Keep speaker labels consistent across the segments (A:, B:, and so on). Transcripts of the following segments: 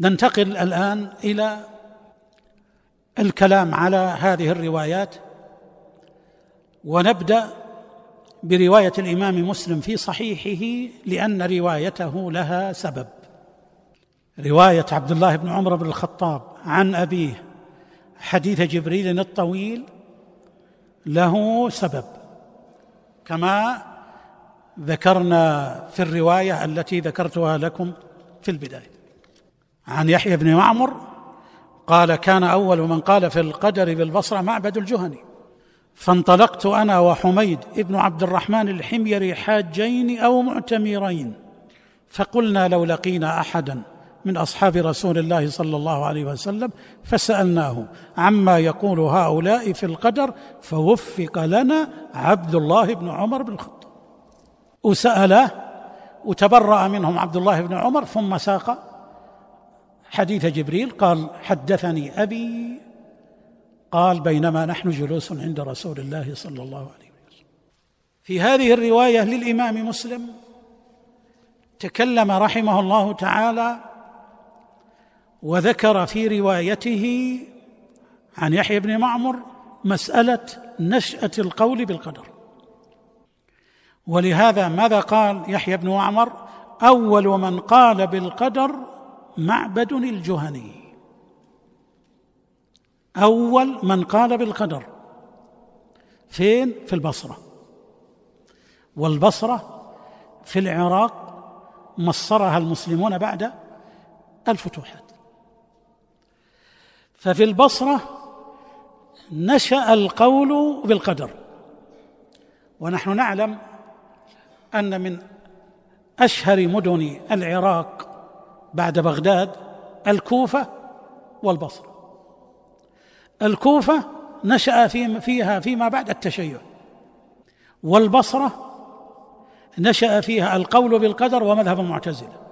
A: ننتقل الآن إلى الكلام على هذه الروايات ونبدأ برواية الإمام مسلم في صحيحه لأن روايته لها سبب. رواية عبد الله بن عمر بن الخطاب عن أبيه حديث جبريل الطويل له سبب. كما ذكرنا في الرواية التي ذكرتها لكم في البداية. عن يحيى بن معمر قال كان أول من قال في القدر بالبصرة معبد الجهني. فانطلقت أنا وحميد ابن عبد الرحمن الحميري حاجين أو معتمرين. فقلنا لو لقينا أحدا من أصحاب رسول الله صلى الله عليه وسلم فسألناه عما يقول هؤلاء في القدر فوفق لنا عبد الله بن عمر بن الخطاب. وسأله وتبرأ منهم عبد الله بن عمر ثم ساق. حديث جبريل قال حدثني أبي. قال بينما نحن جلوس عند رسول الله صلى الله عليه وسلم. في هذه الرواية للإمام مسلم تكلم رحمه الله تعالى وذكر في روايته عن يحيى بن معمر مسألة نشأة القول بالقدر. ولهذا ماذا قال يحيى بن معمر؟ أول من قال بالقدر معبد الجهني. أول من قال بالقدر. فين؟ في البصرة. والبصرة في العراق مصرها المسلمون بعد الفتوحات. ففي البصرة نشأ القول بالقدر. ونحن نعلم أن من أشهر مدن العراق بعد بغداد الكوفة والبصرة. الكوفة نشأ فيها فيما بعد التشيع. والبصرة نشأ فيها القول بالقدر ومذهب المعتزلة.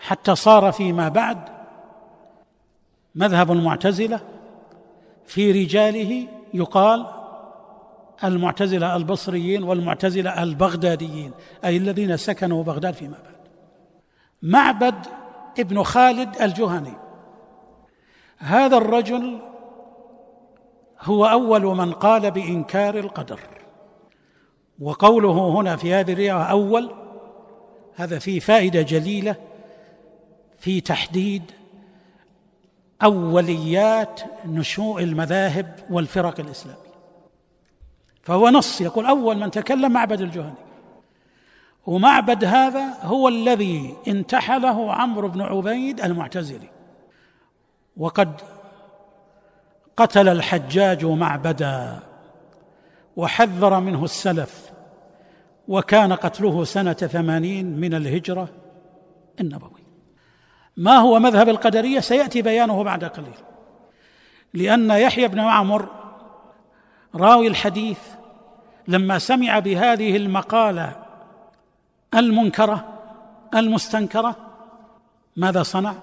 A: حتى صار فيما بعد مذهب المعتزلة في رجاله يقال المعتزلة البصريين والمعتزلة البغداديين أي الذين سكنوا بغداد فيما بعد. معبد ابن خالد الجهني. هذا الرجل هو أول من قال بإنكار القدر. وقوله هنا في هذه الرواية أول هذا فيه فائدة جليلة في تحديد أوليات نشوء المذاهب والفرق الإسلامية. فهو نص يقول أول من تكلم معبد الجهني. ومعبد هذا هو الذي انتحله عمرو بن عبيد المعتزلي. وقد قتل الحجاج معبدا وحذر منه السلف وكان قتله سنة ثمانين من الهجرة النبوي ما هو مذهب القدرية؟ سيأتي بيانه بعد قليل. لأن يحيى بن معمر راوي الحديث لما سمع بهذه المقالة المنكرة المستنكرة؟ ماذا صنع؟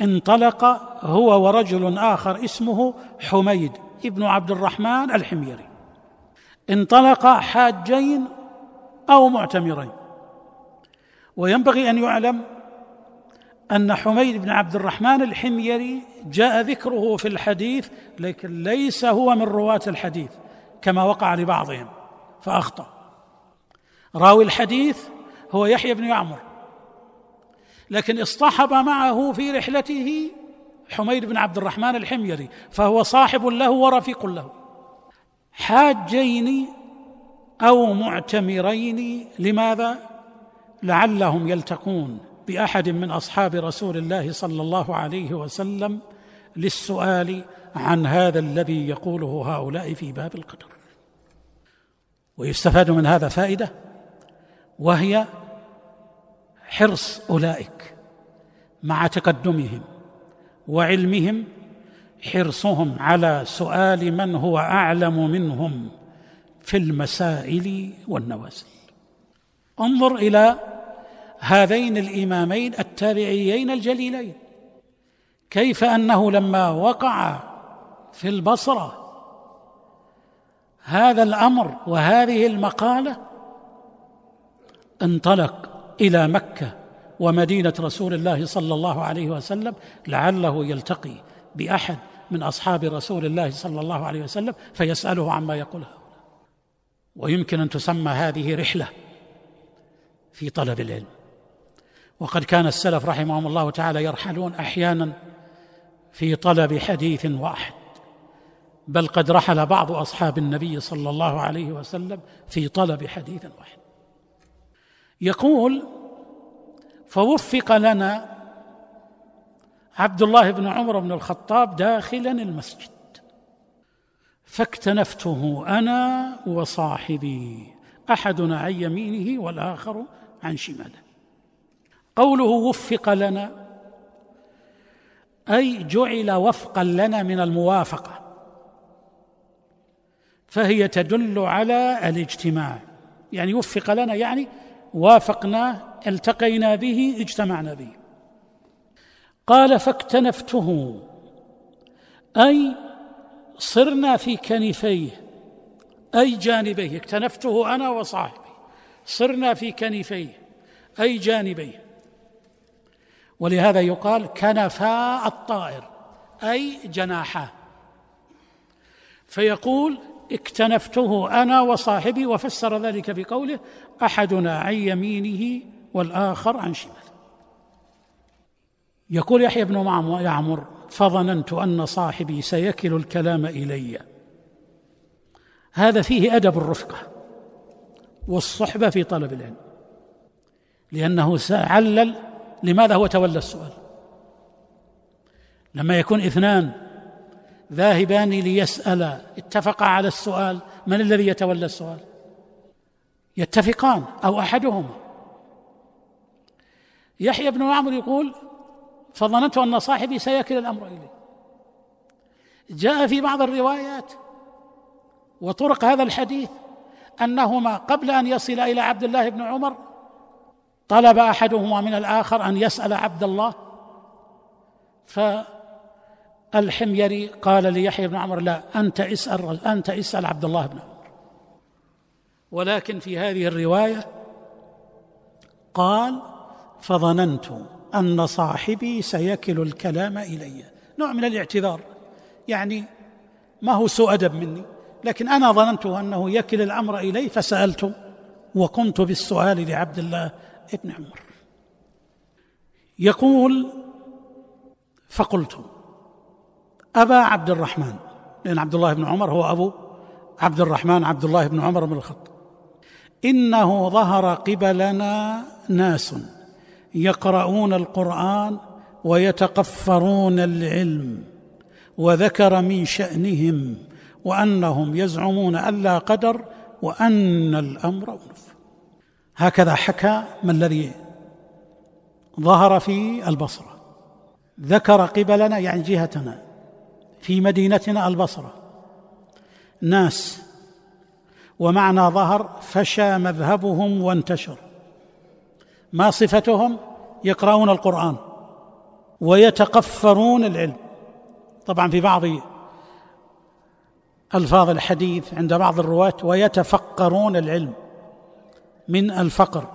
A: انطلق هو ورجل آخر اسمه حميد ابن عبد الرحمن الحميري. انطلق حاجين أو معتمرين. وينبغي أن يعلم أن حميد بن عبد الرحمن الحميري جاء ذكره في الحديث لكن ليس هو من رواة الحديث كما وقع لبعضهم فأخطأ. راوي الحديث هو يحيى بن يعمر. لكن اصطحب معه في رحلته حميد بن عبد الرحمن الحميري فهو صاحب له ورفيق له. حاجين أو معتمرين لماذا؟ لعلهم يلتقون بأحد من أصحاب رسول الله صلى الله عليه وسلم للسؤال عن هذا الذي يقوله هؤلاء في باب القدر. ويستفاد من هذا فائدة وهي حرص أولئك مع تقدمهم وعلمهم حرصهم على سؤال من هو أعلم منهم في المسائل والنوازل. انظر إلى هذين الإمامين التابعيين الجليلين. كيف أنه لما وقع في البصرة هذا الأمر وهذه المقالة انطلق إلى مكة ومدينة رسول الله صلى الله عليه وسلم لعله يلتقي بأحد من أصحاب رسول الله صلى الله عليه وسلم فيسأله عما يقول هؤلاء. ويمكن أن تسمى هذه رحلة في طلب العلم. وقد كان السلف رحمهم الله تعالى يرحلون أحيانا في طلب حديث واحد بل قد رحل بعض أصحاب النبي صلى الله عليه وسلم في طلب حديث واحد. يقول فوفق لنا عبد الله بن عمر بن الخطاب داخلا المسجد. فاكتنفته أنا وصاحبي أحدنا عن يمينه والآخر عن شماله. قوله وفق لنا أي جعل وفقا لنا من الموافقة. فهي تدل على الاجتماع. يعني وفق لنا يعني وافقناه التقينا به اجتمعنا به. قال فاكتنفته. أي صرنا في كنفيه أي جانبيه. اكتنفته أنا وصاحبي. صرنا في كنفيه أي جانبيه. ولهذا يقال كنفا الطائر. أي جناحاه فيقول اكتنفته أنا وصاحبي وفسر ذلك بقوله أحدنا عن يمينه والآخر عن شماله. يقول يحيى بن يعمر فظننت أن صاحبي سيكل الكلام إلي. هذا فيه أدب الرفقة والصحبة في طلب العلم لأنه علل لماذا هو تولى السؤال؟ لما يكون اثنان ذاهبان ليسألا. اتفقا على السؤال. من الذي يتولى السؤال؟ يتفقان أو أحدهما. يحيى بن معمر يقول فظننت أن صاحبي سيكل الأمر إليه جاء في بعض الروايات وطرق هذا الحديث أنهما قبل أن يصل إلى عبد الله بن عمر طلب أحدهما من الآخر أن يسأل عبد الله ف الحميري قال ليحيى بن عمر لا أنت اسأل أنت اسأل عبد الله بن عمر ولكن في هذه الرواية قال فظننت أن صاحبي سيكل الكلام إلي. نوع من الاعتذار. يعني ما هو سوء أدب مني لكن أنا ظننت أنه يكل الأمر إلي فسألت وقمت بالسؤال لعبد الله بن عمر يقول فقلت أبا عبد الرحمن لأن عبد الله بن عمر هو أبو عبد الرحمن عبد الله بن عمر بن الخطاب. إنه ظهر قبلنا ناس يقرؤون القرآن ويتقفرون العلم وذكر من شأنهم وأنهم يزعمون أن لا قدر وأن الأمر أنف. هكذا حكى ما الذي ظهر في البصرة. ذكر قبلنا يعني جهتنا. في مدينتنا البصرة. ناس. ومعنى ظهر فشى مذهبهم وانتشر. ما صفتهم؟ يقرؤون القرآن. ويتقفرون العلم. طبعا في بعض ألفاظ الحديث عند بعض الرواة ويتفقرون العلم من الفقر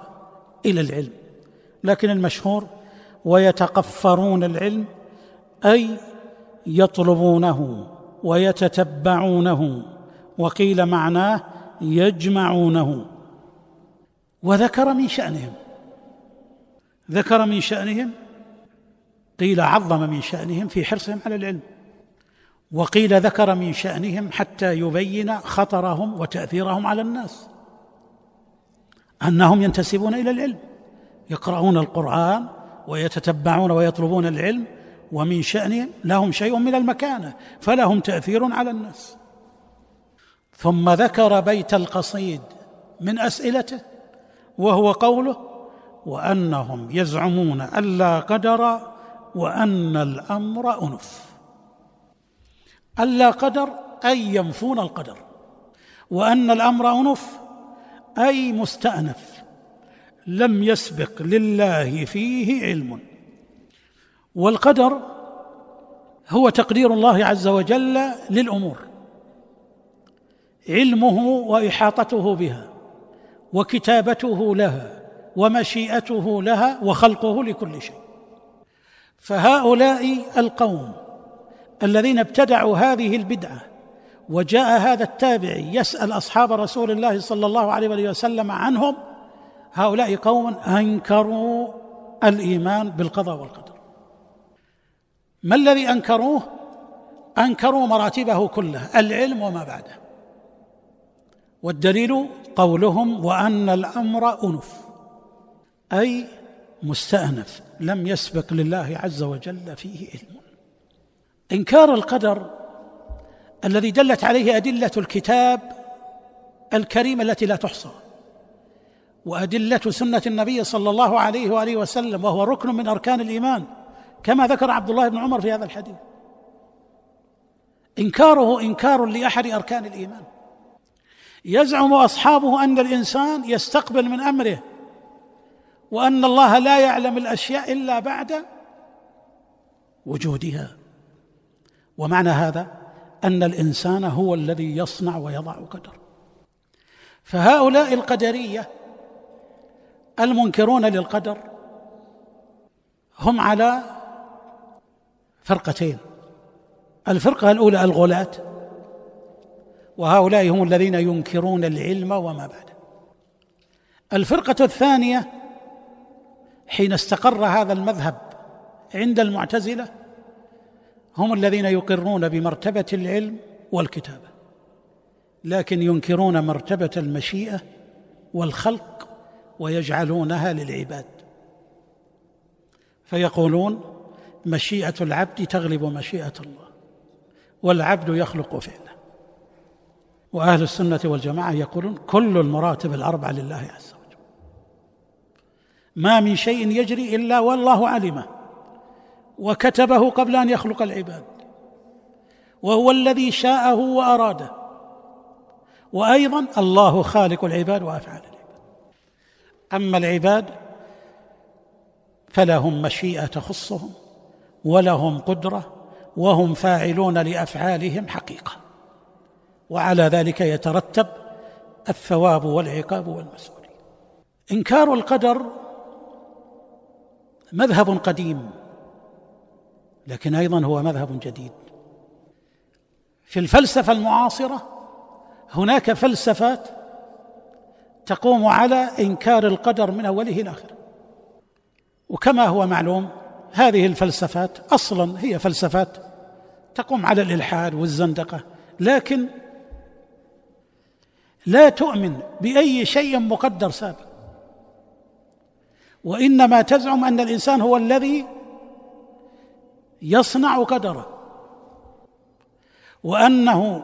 A: إلى العلم. لكن المشهور ويتقفرون العلم أي يطلبونه ويتتبعونه وقيل معناه يجمعونه. وذكر من شأنهم ذكر من شأنهم قيل عظم من شأنهم في حرصهم على العلم وقيل ذكر من شأنهم حتى يبين خطرهم وتأثيرهم على الناس أنهم ينتسبون إلى العلم يقرؤون القرآن ويتتبعون ويطلبون العلم ومن شأنهم لهم شيء من المكانة فلهم تأثير على الناس. ثم ذكر بيت القصيد من أسئلته وهو قوله وأنهم يزعمون ألا قدر وأن الأمر أنف. ألا قدر أي ينفون القدر وأن الأمر أنف أي مستأنف لم يسبق لله فيه علم. والقدر هو تقدير الله عز وجل للأمور علمه وإحاطته بها وكتابته لها ومشيئته لها وخلقه لكل شيء. فهؤلاء القوم الذين ابتدعوا هذه البدعة وجاء هذا التابعي يسأل أصحاب رسول الله صلى الله عليه وسلم عنهم هؤلاء قوم أنكروا الإيمان بالقضاء والقدر. ما الذي أنكروه؟ أنكروا مراتبه كلها العلم وما بعده. والدليل قولهم وأن الأمر أنف أي مستأنف لم يسبق لله عز وجل فيه علم. إنكار القدر الذي دلت عليه أدلة الكتاب الكريم التي لا تحصى وأدلة سنة النبي صلى الله عليه وآله وسلم وهو ركن من أركان الإيمان كما ذكر عبد الله بن عمر في هذا الحديث. إنكاره إنكار لأحد أركان الإيمان. يزعم أصحابه أن الإنسان يستقبل من أمره وأن الله لا يعلم الأشياء إلا بعد وجودها. ومعنى هذا أن الإنسان هو الذي يصنع ويضع قدر. فهؤلاء القدرية المنكرون للقدر هم على فرقتين. الفرقة الأولى الغلاة وهؤلاء هم الذين ينكرون العلم وما بعده الفرقة الثانية حين استقر هذا المذهب عند المعتزلة هم الذين يقرون بمرتبة العلم والكتابة لكن ينكرون مرتبة المشيئة والخلق ويجعلونها للعباد. فيقولون مشيئة العبد تغلب مشيئة الله والعبد يخلق فعله. وأهل السنة والجماعة يقولون كل المراتب الأربعة لله عز وجل. ما من شيء يجري إلا والله علمه وكتبه قبل أن يخلق العباد وهو الذي شاءه وأراده. وأيضا الله خالق العباد وأفعال العباد. أما العباد فلهم مشيئة تخصهم ولهم قدرة وهم فاعلون لأفعالهم حقيقة. وعلى ذلك يترتب الثواب والعقاب والمسؤوليه إنكار القدر مذهب قديم لكن أيضا هو مذهب جديد. في الفلسفة المعاصرة هناك فلسفات تقوم على إنكار القدر من أوله إلى آخره. وكما هو معلوم هذه الفلسفات أصلا هي فلسفات تقوم على الإلحاد والزندقة لكن لا تؤمن بأي شيء مقدر سابق. وإنما تزعم أن الإنسان هو الذي يصنع قدره وأنه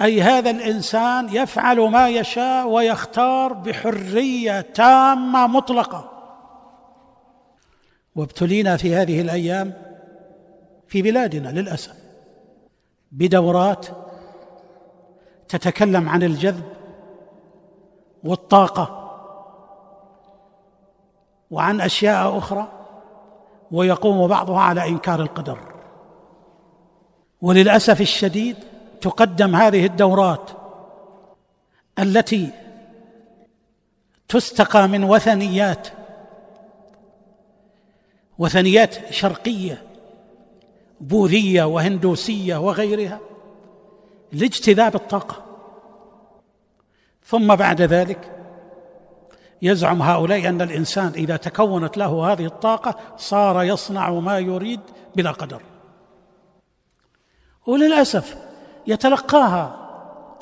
A: أي هذا الإنسان يفعل ما يشاء ويختار بحرية تامة مطلقة. وابتلينا في هذه الأيام في بلادنا للأسف بدورات تتكلم عن الجذب والطاقة وعن أشياء أخرى ويقوم بعضها على إنكار القدر. وللأسف الشديد تقدم هذه الدورات التي تستقى من وثنيات وثنيات شرقية بوذية وهندوسية وغيرها لاجتذاب الطاقة. ثم بعد ذلك يزعم هؤلاء أن الإنسان إذا تكونت له هذه الطاقة صار يصنع ما يريد بلا قدر. وللأسف يتلقاها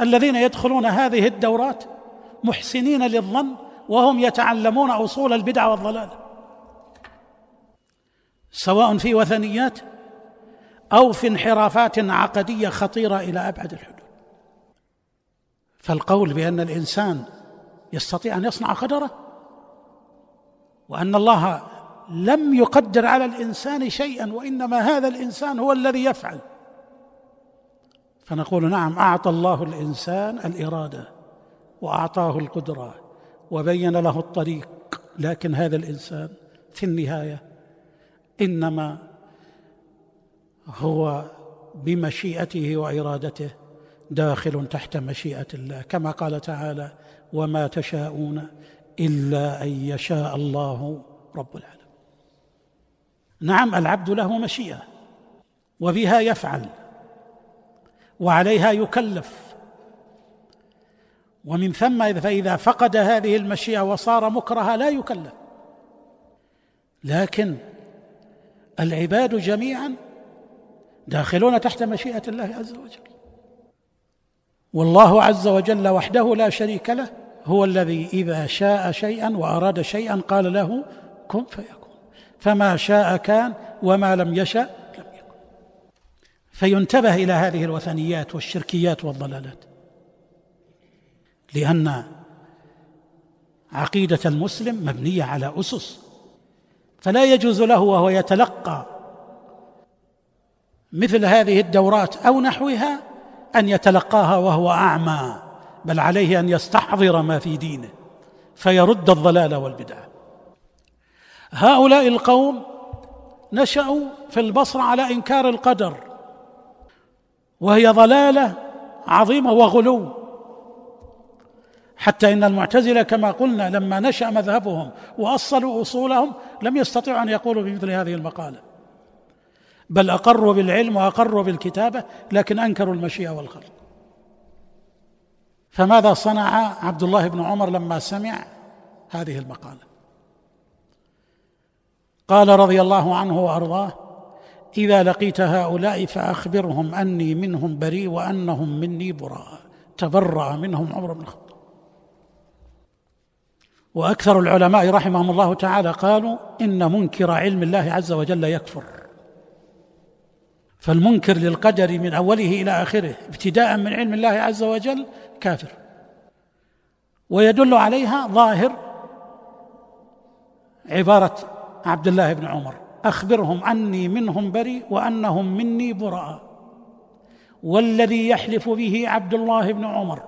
A: الذين يدخلون هذه الدورات محسنين للظن وهم يتعلمون أصول البدع والضلال. سواء في وثنيات أو في انحرافات عقدية خطيرة إلى أبعد الحدود. فالقول بأن الإنسان يستطيع أن يصنع قدره وأن الله لم يقدر على الإنسان شيئا وإنما هذا الإنسان هو الذي يفعل. فنقول نعم أعطى الله الإنسان الإرادة وأعطاه القدرة وبين له الطريق لكن هذا الإنسان في النهاية إنما هو بمشيئته وإرادته داخل تحت مشيئة الله. كما قال تعالى وما تشاءون إلا أن يشاء الله رب العالمين. نعم العبد له مشيئة وبها يفعل وعليها يكلف. ومن ثم فإذا فقد هذه المشيئة وصار مكرها لا يكلف. لكن العباد جميعا داخلون تحت مشيئة الله عز وجل. والله عز وجل وحده لا شريك له هو الذي إذا شاء شيئا وأراد شيئا قال له كن فيكون. فما شاء كان وما لم يشا لم يكن. فينتبه إلى هذه الوثنيات والشركيات والضلالات لأن عقيدة المسلم مبنية على أسس فلا يجوز له وهو يتلقى مثل هذه الدورات أو نحوها أن يتلقاها وهو أعمى بل عليه أن يستحضر ما في دينه فيرد الضلال والبدع. هؤلاء القوم نشأوا في البصرة على إنكار القدر وهي ضلالة عظيمة وغلو. حتى إن المعتزلة كما قلنا لما نشأ مذهبهم وأصلوا أصولهم لم يستطيعوا أن يقولوا بمثل هذه المقالة. بل أقروا بالعلم وأقروا بالكتابة لكن أنكروا المشيئة والخلق. فماذا صنع عبد الله بن عمر لما سمع هذه المقالة؟ قال رضي الله عنه وأرضاه إذا لقيت هؤلاء فأخبرهم أني منهم بريء وأنهم مني براء. تبرأ منهم عمر بن الخطاب. وأكثر العلماء رحمهم الله تعالى قالوا إن منكر علم الله عز وجل يكفر. فالمنكر للقدر من أوله إلى آخره ابتداء من علم الله عز وجل كافر. ويدل عليها ظاهر عبارة عبد الله بن عمر أخبرهم أني منهم بريء وأنهم مني براء. والذي يحلف به عبد الله بن عمر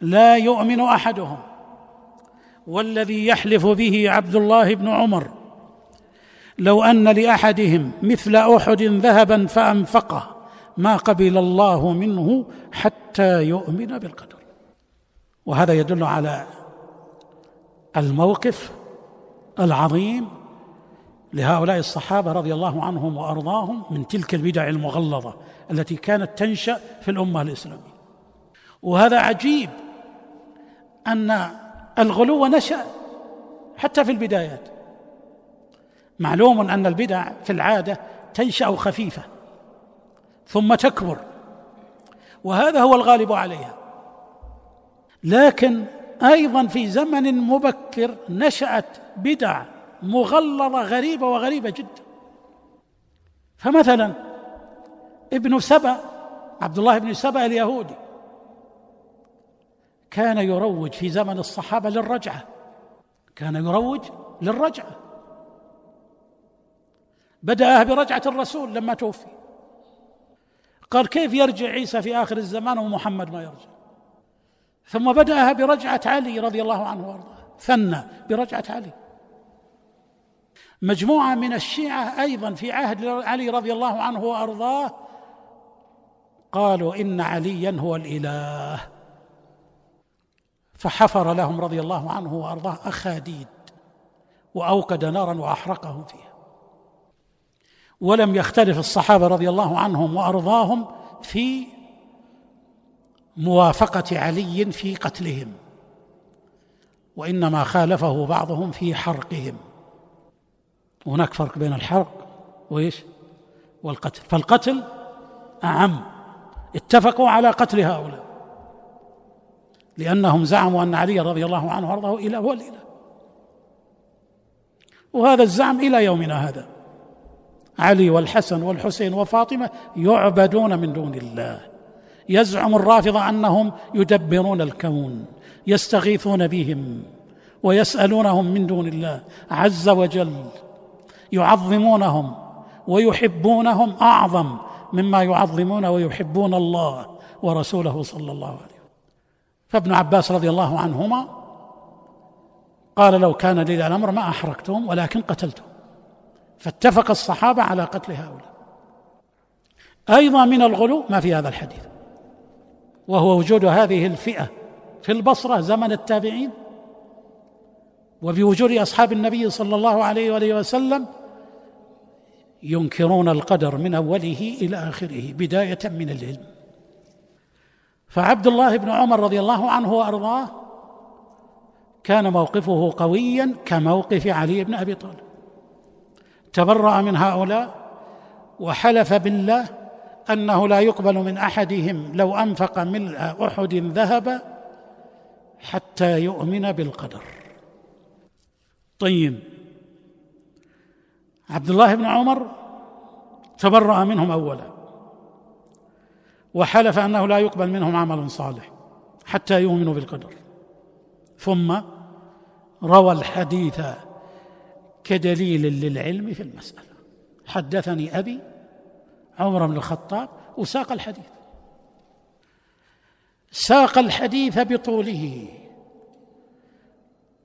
A: لا يؤمن أحدهم. والذي يحلف به عبد الله بن عمر. لو أن لأحدهم مثل أحد ذهبا فأنفقه ما قبل الله منه حتى يؤمن بالقدر. وهذا يدل على الموقف العظيم لهؤلاء الصحابة رضي الله عنهم وأرضاهم من تلك البدع المغلظة التي كانت تنشأ في الأمة الإسلامية. وهذا عجيب أن الغلو نشا حتى في البدايات. معلوم أن البدع في العادة تنشأ خفيفة ثم تكبر وهذا هو الغالب عليها. لكن أيضا في زمن مبكر نشأت بدع مغلظة غريبة وغريبة جدا. فمثلا ابن سبأ عبد الله بن سبأ اليهودي كان يروج في زمن الصحابة للرجعة. كان يروج للرجعة. بدأها برجعة الرسول لما توفي. قال كيف يرجع عيسى في آخر الزمان ومحمد ما يرجع؟ ثم بدأها برجعة علي رضي الله عنه وأرضاه. ثنى برجعة علي. مجموعة من الشيعة أيضا في عهد علي رضي الله عنه وأرضاه قالوا إن عليا هو الإله. فحفر لهم رضي الله عنه وأرضاه أخاديد وأوقد نارا وأحرقهم فيها. ولم يختلف الصحابة رضي الله عنهم وأرضاهم في موافقة علي في قتلهم وإنما خالفه بعضهم في حرقهم. هناك فرق بين الحرق وإيش؟ والقتل. فالقتل أعم. اتفقوا على قتل هؤلاء. لأنهم زعموا أن علي رضي الله عنه وأرضاه اله هو الإله. وهذا الزعم إلى يومنا هذا. علي والحسن والحسين وفاطمة يعبدون من دون الله. يزعم الرافضة أنهم يدبرون الكون يستغيثون بهم ويسألونهم من دون الله عز وجل. يعظمونهم ويحبونهم أعظم مما يعظمون ويحبون الله ورسوله صلى الله عليه وسلم. فابن عباس رضي الله عنهما قال لو كان لي الأمر ما أحرقتهم ولكن قتلتهم. فاتفق الصحابة على قتل هؤلاء. أيضا من الغلو ما في هذا الحديث وهو وجود هذه الفئة في البصرة زمن التابعين وبوجود أصحاب النبي صلى الله عليه وآله وسلم ينكرون القدر من أوله إلى آخره بداية من العلم. فعبد الله بن عمر رضي الله عنه وأرضاه كان موقفه قويا كموقف علي بن أبي طالب. تبرأ من هؤلاء وحلف بالله أنه لا يقبل من أحدهم لو أنفق ملء أحد ذهب حتى يؤمن بالقدر. طيب عبد الله بن عمر تبرأ منهم اولا. وحلف أنه لا يقبل منهم عمل صالح حتى يؤمنوا بالقدر. ثم روى الحديث كدليل للعلم في المسألة. حدثني أبي عمر بن الخطاب وساق الحديث. ساق الحديث بطوله.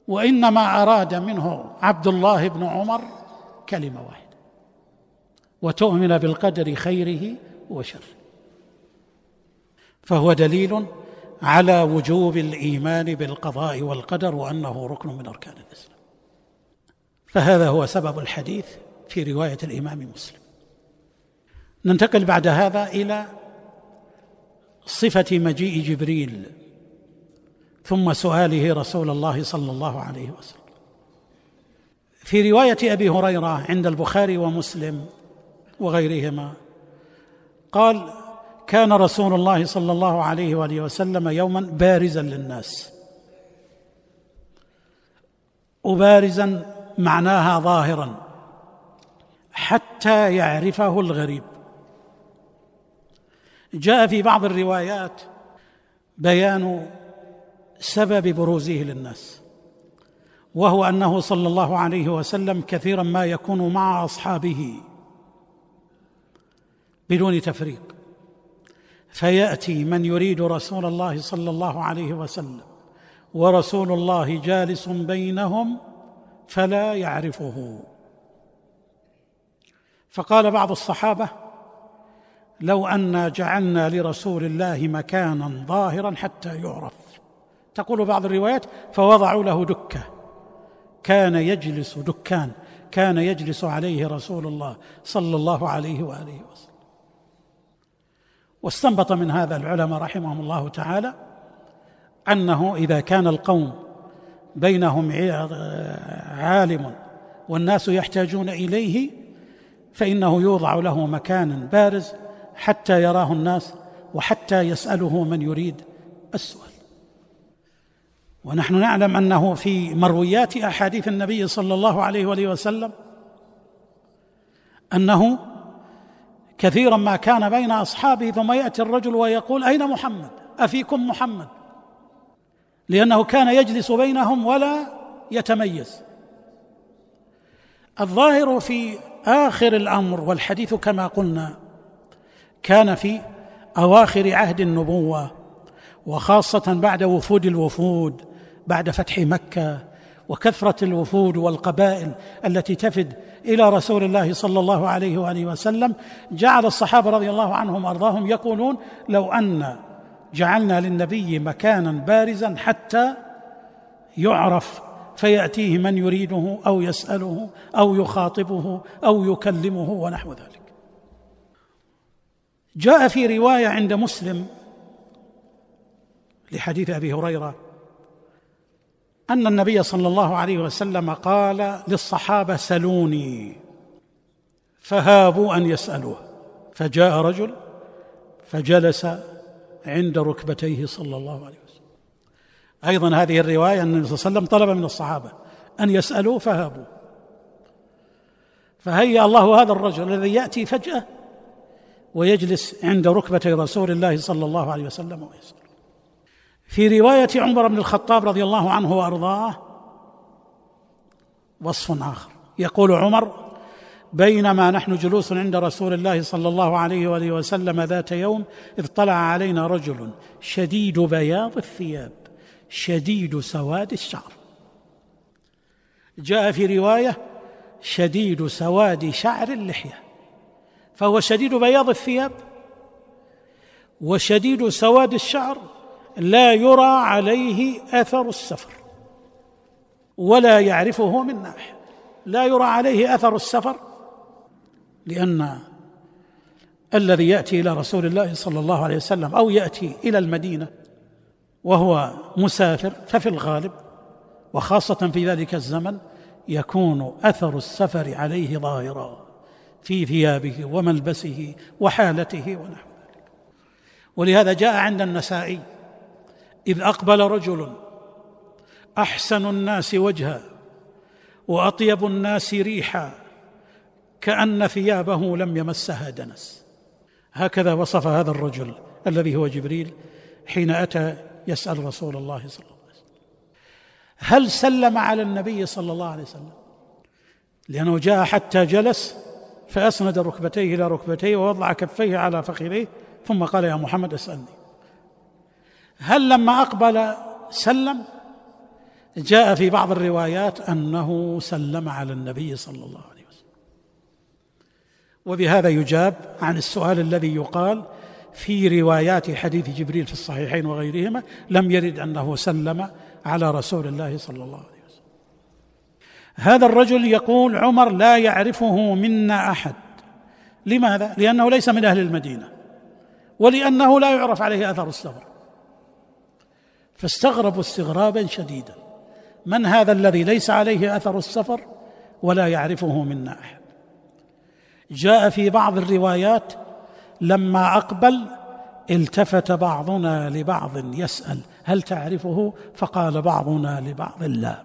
A: وإنما أراد منه عبد الله بن عمر كلمة واحدة. وتؤمن بالقدر خيره وشره. فهو دليل على وجوب الإيمان بالقضاء والقدر وأنه ركن من أركان الإسلام. فهذا هو سبب الحديث في رواية الإمام مسلم. ننتقل بعد هذا إلى صفة مجيء جبريل ثم سؤاله رسول الله صلى الله عليه وسلم. في رواية أبي هريرة عند البخاري ومسلم وغيرهما قال كان رسول الله صلى الله عليه وآله وسلم يوما بارزا للناس. وبارزا معناها ظاهرا حتى يعرفه الغريب. جاء في بعض الروايات بيان سبب بروزه للناس وهو أنه صلى الله عليه وسلم كثيرا ما يكون مع أصحابه بدون تفريق. فيأتي من يريد رسول الله صلى الله عليه وسلم ورسول الله جالس بينهم فلا يعرفه. فقال بعض الصحابة لو انا جعلنا لرسول الله مكانا ظاهرا حتى يعرف. تقول بعض الروايات فوضعوا له دكة. كان يجلس دكان كان يجلس عليه رسول الله صلى الله عليه وآله وسلم. واستنبط من هذا العلماء رحمهم الله تعالى أنه إذا كان القوم بينهم عالم والناس يحتاجون إليه فإنه يوضع له مكان بارز حتى يراه الناس وحتى يسأله من يريد السؤال. ونحن نعلم أنه في مرويات أحاديث النبي صلى الله عليه وآله وسلم أنه كثيرا ما كان بين أصحابه ثم يأتي الرجل ويقول أين محمد؟ أفيكم محمد؟ لأنه كان يجلس بينهم ولا يتميز. الظاهر في آخر الأمر والحديث كما قلنا كان في أواخر عهد النبوة وخاصة بعد وفود الوفود بعد فتح مكة وكثرة الوفود والقبائل التي تفد إلى رسول الله صلى الله عليه وآله وسلم جعل الصحابة رضي الله عنهم وأرضاهم يقولون لو أن جعلنا للنبي مكانا بارزا حتى يعرف فيأتيه من يريده أو يسأله أو يخاطبه أو يكلمه ونحو ذلك. جاء في رواية عند مسلم لحديث أبي هريرة أن النبي صلى الله عليه وسلم قال للصحابة سلوني فهابوا أن يسألوه. فجاء رجل فجلس عند ركبتيه صلى الله عليه وسلم. أيضا هذه الرواية أن النبي صلى الله عليه وسلم طلب من الصحابة أن يسالوا فهابوا. فهيأ الله هذا الرجل الذي يأتي فجأة ويجلس عند ركبتي رسول الله صلى الله عليه وسلم ويسأل. في رواية عمر بن الخطاب رضي الله عنه وأرضاه وصف آخر. يقول عمر بينما نحن جلوس عند رسول الله صلى الله عليه وآله وسلم ذات يوم إذ طلع علينا رجل شديد بياض الثياب شديد سواد الشعر. جاء في رواية شديد سواد شعر اللحية فهو شديد بياض الثياب وشديد سواد الشعر لا يرى عليه أثر السفر ولا يعرفه منا احد لا يرى عليه أثر السفر لأن الذي يأتي إلى رسول الله صلى الله عليه وسلم أو يأتي إلى المدينة وهو مسافر ففي الغالب وخاصة في ذلك الزمن يكون أثر السفر عليه ظاهرا في ثيابه وملبسه وحالته ونحو ذلك. ولهذا جاء عند النسائي إذ أقبل رجل أحسن الناس وجها وأطيب الناس ريحا كأن ثيابه لم يمسها دنس. هكذا وصف هذا الرجل الذي هو جبريل حين أتى يسأل رسول الله صلى الله عليه وسلم. هل سلم على النبي صلى الله عليه وسلم؟ لأنه جاء حتى جلس فأسند ركبتيه إلى ركبتيه ووضع كفيه على فخذيه ثم قال يا محمد اسألني. هل لما أقبل سلم جاء في بعض الروايات أنه سلم على النبي صلى الله عليه وسلم. وبهذا يجاب عن السؤال الذي يقال في روايات حديث جبريل في الصحيحين وغيرهما لم يرد أنه سلم على رسول الله صلى الله عليه وسلم. هذا الرجل يقول عمر لا يعرفه منا أحد. لماذا؟ لأنه ليس من أهل المدينة. ولأنه لا يعرف عليه أثر السفر. فاستغربوا استغرابا شديدا. من هذا الذي ليس عليه أثر السفر ولا يعرفه منا أحد. جاء في بعض الروايات لما أقبل التفت بعضنا لبعض يسأل هل تعرفه؟ فقال بعضنا لبعض لا.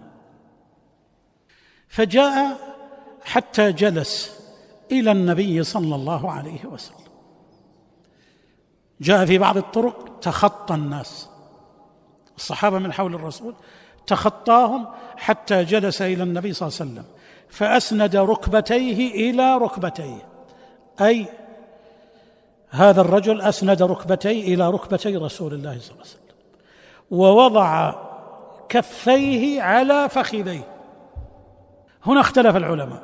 A: فجاء حتى جلس إلى النبي صلى الله عليه وسلم. جاء في بعض الطرق تخطى الناس. الصحابة من حول الرسول تخطاهم حتى جلس إلى النبي صلى الله عليه وسلم فأسند ركبتيه إلى ركبتيه. أي هذا الرجل أسند ركبتيه إلى ركبتي رسول الله صلى الله عليه وسلم ووضع كفيه على فخذيه. هنا اختلف العلماء.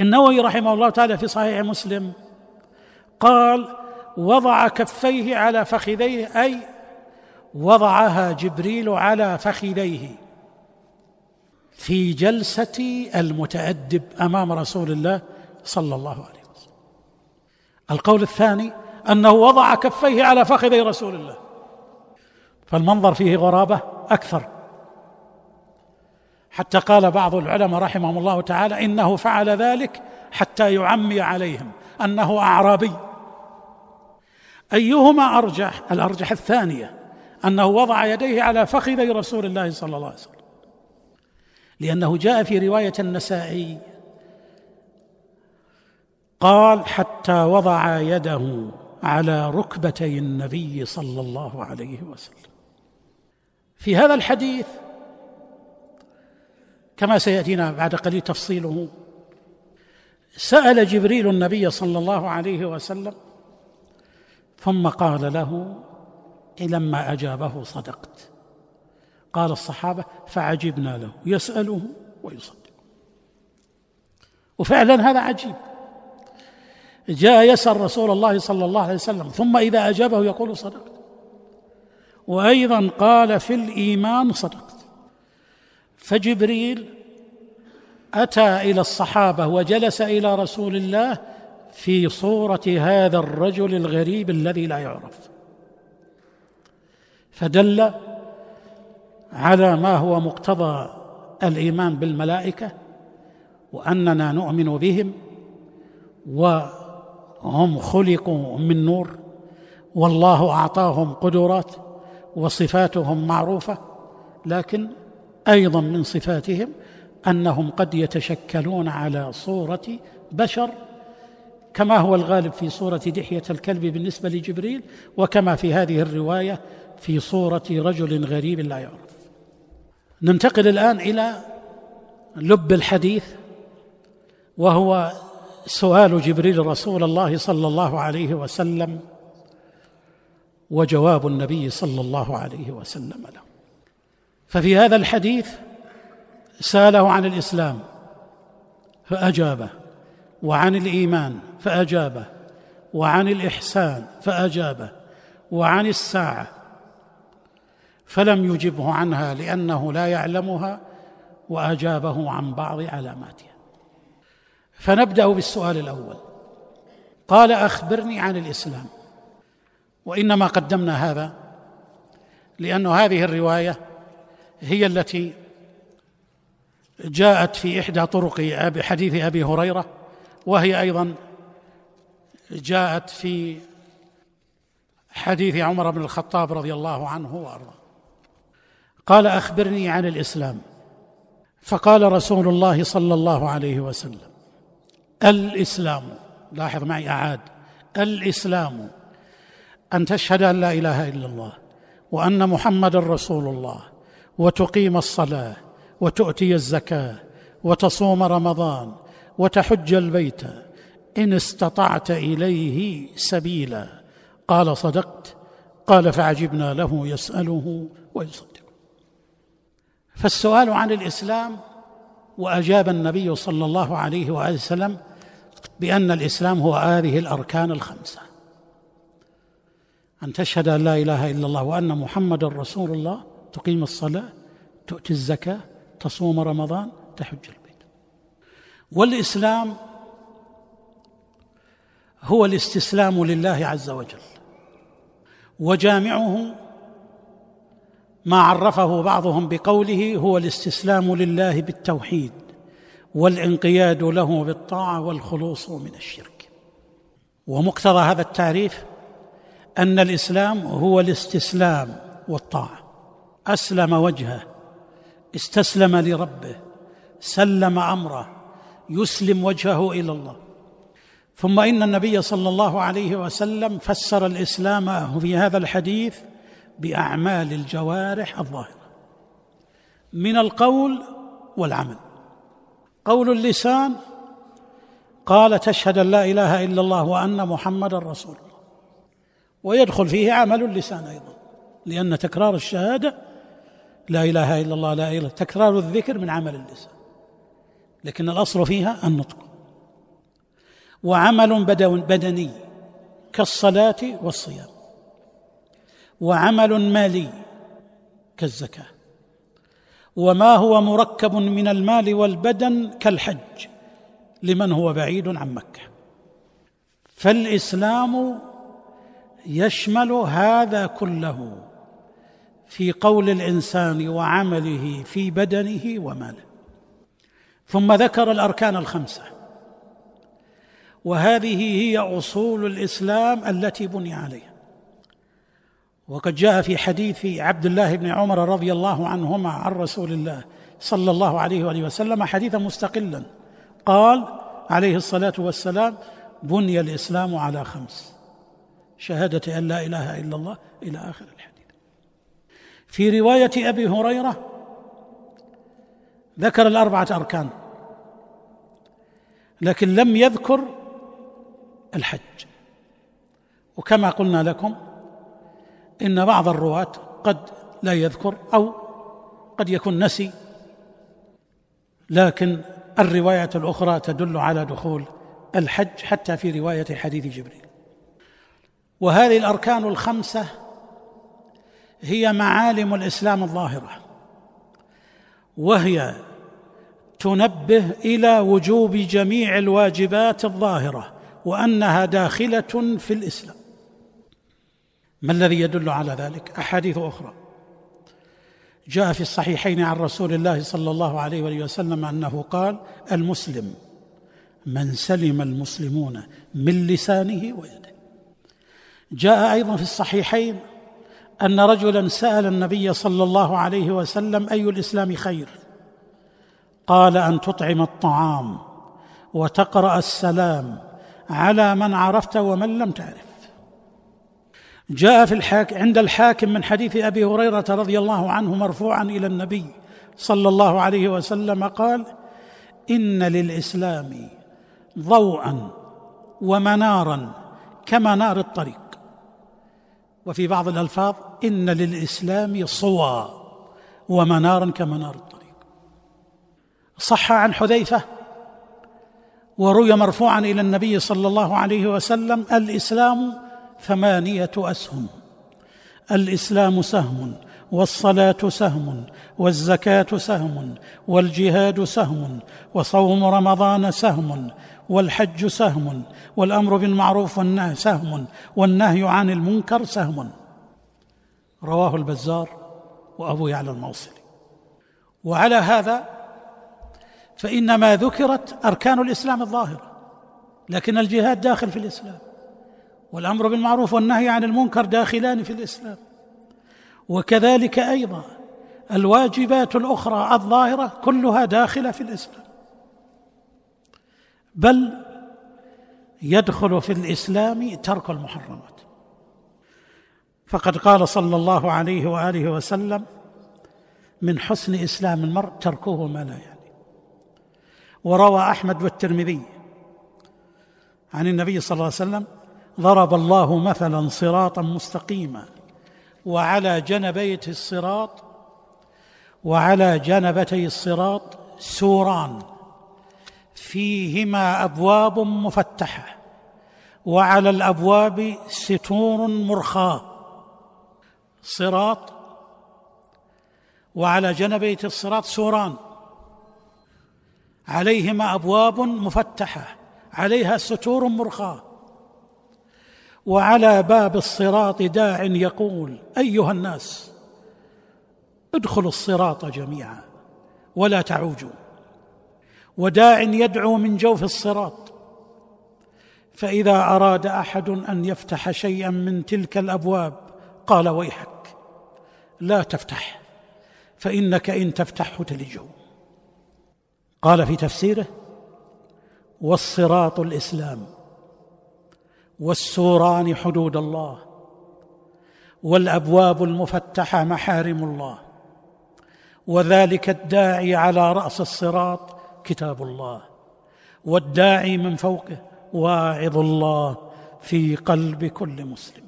A: النووي رحمه الله تعالى في صحيح مسلم قال وضع كفيه على فخذيه أي وضعها جبريل على فخذيه في جلسة المتأدب أمام رسول الله صلى الله عليه وسلم. القول الثاني أنه وضع كفيه على فخذي رسول الله. فالمنظر فيه غرابة أكثر. حتى قال بعض العلماء رحمهم الله تعالى إنه فعل ذلك حتى يعمي عليهم أنه أعرابي. أيهما أرجح؟ الأرجح الثانية. أنه وضع يديه على فخذي رسول الله صلى الله عليه وسلم. لأنه جاء في رواية النسائي قال حتى وضع يده على ركبتي النبي صلى الله عليه وسلم. في هذا الحديث كما سيأتينا بعد قليل تفصيله سأل جبريل النبي صلى الله عليه وسلم ثم قال له لما أجابه صدقت. قال الصحابة فعجبنا له يسأله ويصدق. وفعلا هذا عجيب. جاء يسأل رسول الله صلى الله عليه وسلم ثم إذا أجابه يقول صدقت. وأيضا قال في الإيمان صدقت. فجبريل أتى إلى الصحابة وجلس إلى رسول الله في صورة هذا الرجل الغريب الذي لا يعرف. فدل على ما هو مقتضى الإيمان بالملائكة وأننا نؤمن بهم وهم خلقوا من نور والله أعطاهم قدرات وصفاتهم معروفة لكن أيضا من صفاتهم أنهم قد يتشكلون على صورة بشر كما هو الغالب في صورة دحية الكلب بالنسبة لجبريل وكما في هذه الرواية في صورة رجل غريب لا يعرف. ننتقل الآن إلى لب الحديث وهو سؤال جبريل رسول الله صلى الله عليه وسلم وجواب النبي صلى الله عليه وسلم له. ففي هذا الحديث سأله عن الإسلام فأجابه وعن الإيمان فأجابه وعن الإحسان فأجابه وعن الساعة فلم يجبه عنها لأنه لا يعلمها وأجابه عن بعض علاماتها. فنبدأ بالسؤال الأول. قال أخبرني عن الإسلام. وإنما قدمنا هذا لأن هذه الرواية هي التي جاءت في إحدى طرق حديث أبي هريرة وهي أيضا جاءت في حديث عمر بن الخطاب رضي الله عنه وأرضاه. قال أخبرني عن الإسلام. فقال رسول الله صلى الله عليه وسلم الإسلام لاحظ معي أعاد الإسلام أن تشهد أن لا إله إلا الله وأن محمدا رسول الله وتقيم الصلاة وتؤتي الزكاة وتصوم رمضان وتحج البيت إن استطعت إليه سبيلا. قال صدقت. قال فعجبنا له يسأله ويصدق. فالسؤال عن الإسلام وأجاب النبي صلى الله عليه وآله وسلم بأن الإسلام هو هذه الأركان الخمسة. أن تشهد أن لا إله إلا الله وأن محمدا رسول الله تقيم الصلاة تؤتي الزكاة تصوم رمضان تحج البيت. والإسلام هو الاستسلام لله عز وجل وجامعه ما عرفه بعضهم بقوله هو الاستسلام لله بالتوحيد والانقياد له بالطاعة والخلوص من الشرك. ومقتضى هذا التعريف أن الإسلام هو الاستسلام والطاعة. أسلم وجهه استسلم لربه سلم أمره يسلم وجهه إلى الله. ثم إن النبي صلى الله عليه وسلم فسر الإسلام في هذا الحديث بأعمال الجوارح الظاهرة من القول والعمل. قول اللسان قال تشهد أن لا إله إلا الله وأن محمدا رسول الله. ويدخل فيه عمل اللسان أيضا لأن تكرار الشهادة لا إله إلا الله لا إله تكرار الذكر من عمل اللسان. لكن الأصل فيها النطق. وعمل بدني كالصلاة والصيام. وعمل مالي كالزكاة. وما هو مركب من المال والبدن كالحج لمن هو بعيد عن مكة. فالإسلام يشمل هذا كله في قول الإنسان وعمله في بدنه وماله. ثم ذكر الأركان الخمسة. وهذه هي أصول الإسلام التي بني عليها. وقد جاء في حديث عبد الله بن عمر رضي الله عنهما عن رسول الله صلى الله عليه وآله وسلم حديثا مستقلا. قال عليه الصلاة والسلام بني الإسلام على خمس. شهادة أن لا إله إلا الله إلى آخر الحديث. في رواية أبي هريرة ذكر الأربعة أركان لكن لم يذكر الحج. وكما قلنا لكم إن بعض الرواة قد لا يذكر أو قد يكون نسي لكن الروايه الأخرى تدل على دخول الحج حتى في رواية حديث جبريل. وهذه الأركان الخمسة هي معالم الإسلام الظاهرة وهي تنبه إلى وجوب جميع الواجبات الظاهرة وأنها داخلة في الإسلام. ما الذي يدل على ذلك؟ أحاديث أخرى. جاء في الصحيحين عن رسول الله صلى الله عليه وآله وسلم أنه قال المسلم من سلم المسلمون من لسانه ويده. جاء أيضا في الصحيحين أن رجلا سأل النبي صلى الله عليه وسلم أي الإسلام خير؟ قال أن تطعم الطعام وتقرأ السلام على من عرفت ومن لم تعرف. جاء في الحاكم عند الحاكم من حديث أبي هريرة رضي الله عنه مرفوعا إلى النبي صلى الله عليه وسلم قال إن للإسلام ضوءا ومنارا كمنار الطريق. وفي بعض الألفاظ إن للإسلام صوى ومنارا كمنار الطريق. صح عن حذيفة وروي مرفوعا إلى النبي صلى الله عليه وسلم الإسلام ثمانية أسهم. الإسلام سهم والصلاة سهم والزكاة سهم والجهاد سهم وصوم رمضان سهم والحج سهم والأمر بالمعروف والنهي سهم والنهي عن المنكر سهم. رواه البزار وأبو يعلى الموصلي. وعلى هذا فان ما ذكرت أركان الإسلام الظاهرة لكن الجهاد داخل في الإسلام. والأمر بالمعروف والنهي عن المنكر داخلان في الإسلام. وكذلك أيضا الواجبات الأخرى الظاهرة كلها داخلة في الإسلام. بل يدخل في الإسلام ترك المحرمات. فقد قال صلى الله عليه وآله وسلم من حسن إسلام المرء تركه ما لا يعني. وروى أحمد والترمذي عن النبي صلى الله عليه وسلم ضرب الله مثلا صراطا مستقيما وعلى جنبيه الصراط وعلى جنبتي الصراط سوران فيهما أبواب مفتحة وعلى الأبواب ستور مرخاة صراط وعلى جنبيه الصراط سوران عليهما أبواب مفتحة عليها ستور مرخاة وعلى باب الصراط داع يقول أيها الناس ادخلوا الصراط جميعا ولا تعوجوا. وداع يدعو من جوف الصراط. فإذا أراد أحد أن يفتح شيئا من تلك الأبواب قال ويحك لا تفتح فإنك إن تفتحه تلجه. قال في تفسيره والصراط الإسلام. والسوران حدود الله والأبواب المفتحة محارم الله وذلك الداعي على رأس الصراط كتاب الله والداعي من فوقه واعظ الله في قلب كل مسلم.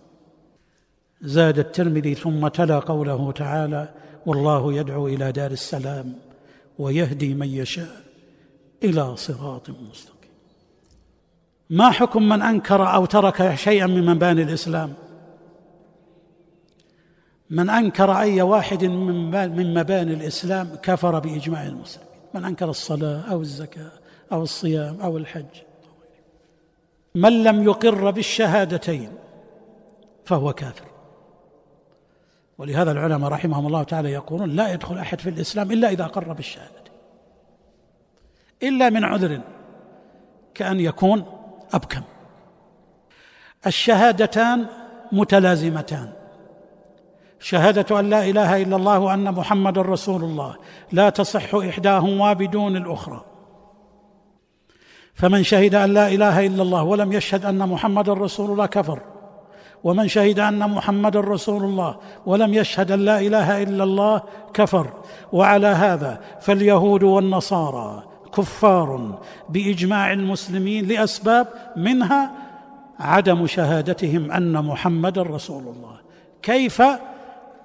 A: زاد الترمذي ثم تلا قوله تعالى والله يدعو إلى دار السلام ويهدي من يشاء إلى صراط مستقيم. ما حكم من أنكر أو ترك شيئا من مباني الإسلام؟ من أنكر أي واحد من مباني الإسلام كفر بإجماع المسلمين. من أنكر الصلاة أو الزكاة أو الصيام أو الحج. من لم يقر بالشهادتين فهو كافر. ولهذا العلماء رحمهم الله تعالى يقولون لا يدخل أحد في الإسلام إلا إذا اقر بالشهادتين. إلا من عذر كأن يكون أبكم. الشهادتان متلازمتان. شهادة أن لا إله إلا الله وأن محمد رسول الله. لا تصح إحداهما بدون الأخرى. فمن شهد أن لا إله إلا الله ولم يشهد أن محمد رسول الله كفر. ومن شهد أن محمد رسول الله ولم يشهد أن لا إله إلا الله كفر. وعلى هذا فاليهود والنصارى كفار بإجماع المسلمين لأسباب منها عدم شهادتهم أن محمدا رسول الله. كيف؟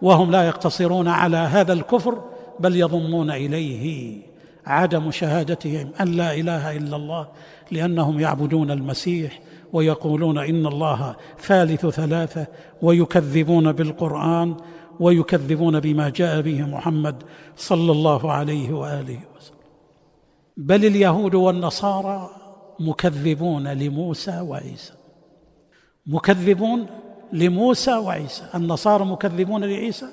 A: وهم لا يقتصرون على هذا الكفر بل يضمون إليه عدم شهادتهم أن لا إله إلا الله لأنهم يعبدون المسيح ويقولون إن الله ثالث ثلاثة ويكذبون بالقرآن ويكذبون بما جاء به محمد صلى الله عليه وآله وسلم. بل اليهود والنصارى مكذبون لموسى وعيسى. مكذبون لموسى وعيسى. النصارى مكذبون لعيسى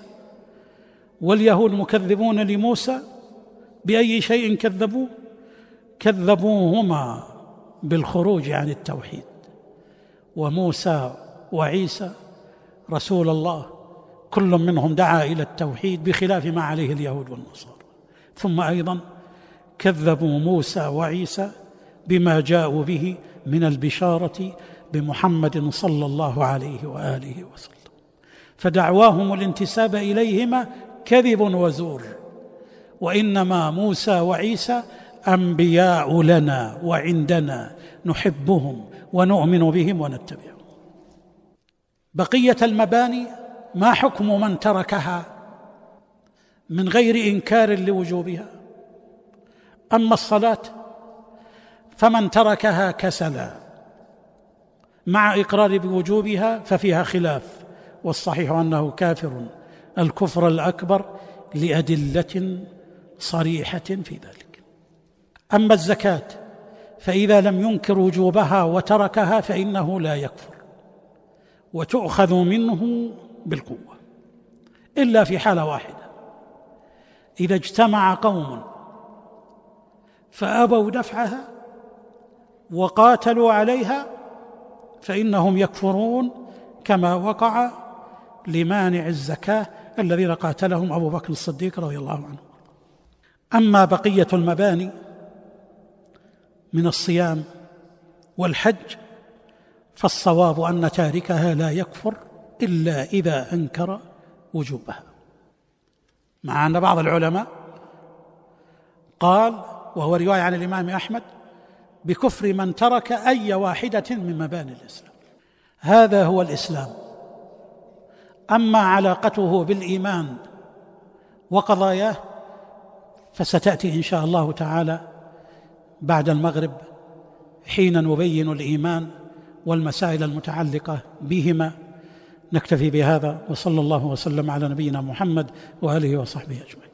A: واليهود مكذبون لموسى. بأي شيء كذبوه كذبوهما بالخروج عن التوحيد. وموسى وعيسى رسول الله كل منهم دعا إلى التوحيد بخلاف ما عليه اليهود والنصارى. ثم أيضا كذبوا موسى وعيسى بما جاءوا به من البشارة بمحمد صلى الله عليه وآله وسلم. فدعواهم الانتساب إليهما كذب وزور. وإنما موسى وعيسى أنبياء لنا وعندنا نحبهم ونؤمن بهم ونتبعهم. بقية المباني ما حكم من تركها من غير إنكار لوجوبها؟ أما الصلاة فمن تركها كسلا مع إقرار بوجوبها ففيها خلاف والصحيح أنه كافر الكفر الأكبر لأدلة صريحة في ذلك. أما الزكاة فإذا لم ينكر وجوبها وتركها فإنه لا يكفر وتؤخذ منه بالقوة إلا في حالة واحدة إذا اجتمع قوم فأبوا دفعها وقاتلوا عليها فإنهم يكفرون كما وقع لمانع الزكاة الذين قاتلهم أبو بكر الصديق رضي الله عنه. أما بقية المباني من الصيام والحج فالصواب أن تاركها لا يكفر إلا إذا أنكر وجوبها. مع أن بعض العلماء قال وهو رواية عن الإمام أحمد بكفر من ترك أي واحدة من مباني الإسلام. هذا هو الإسلام. أما علاقته بالإيمان وقضاياه فستأتي إن شاء الله تعالى بعد المغرب حين نبين الإيمان والمسائل المتعلقة بهما. نكتفي بهذا وصلى الله وسلم على نبينا محمد وآله وصحبه أجمعين.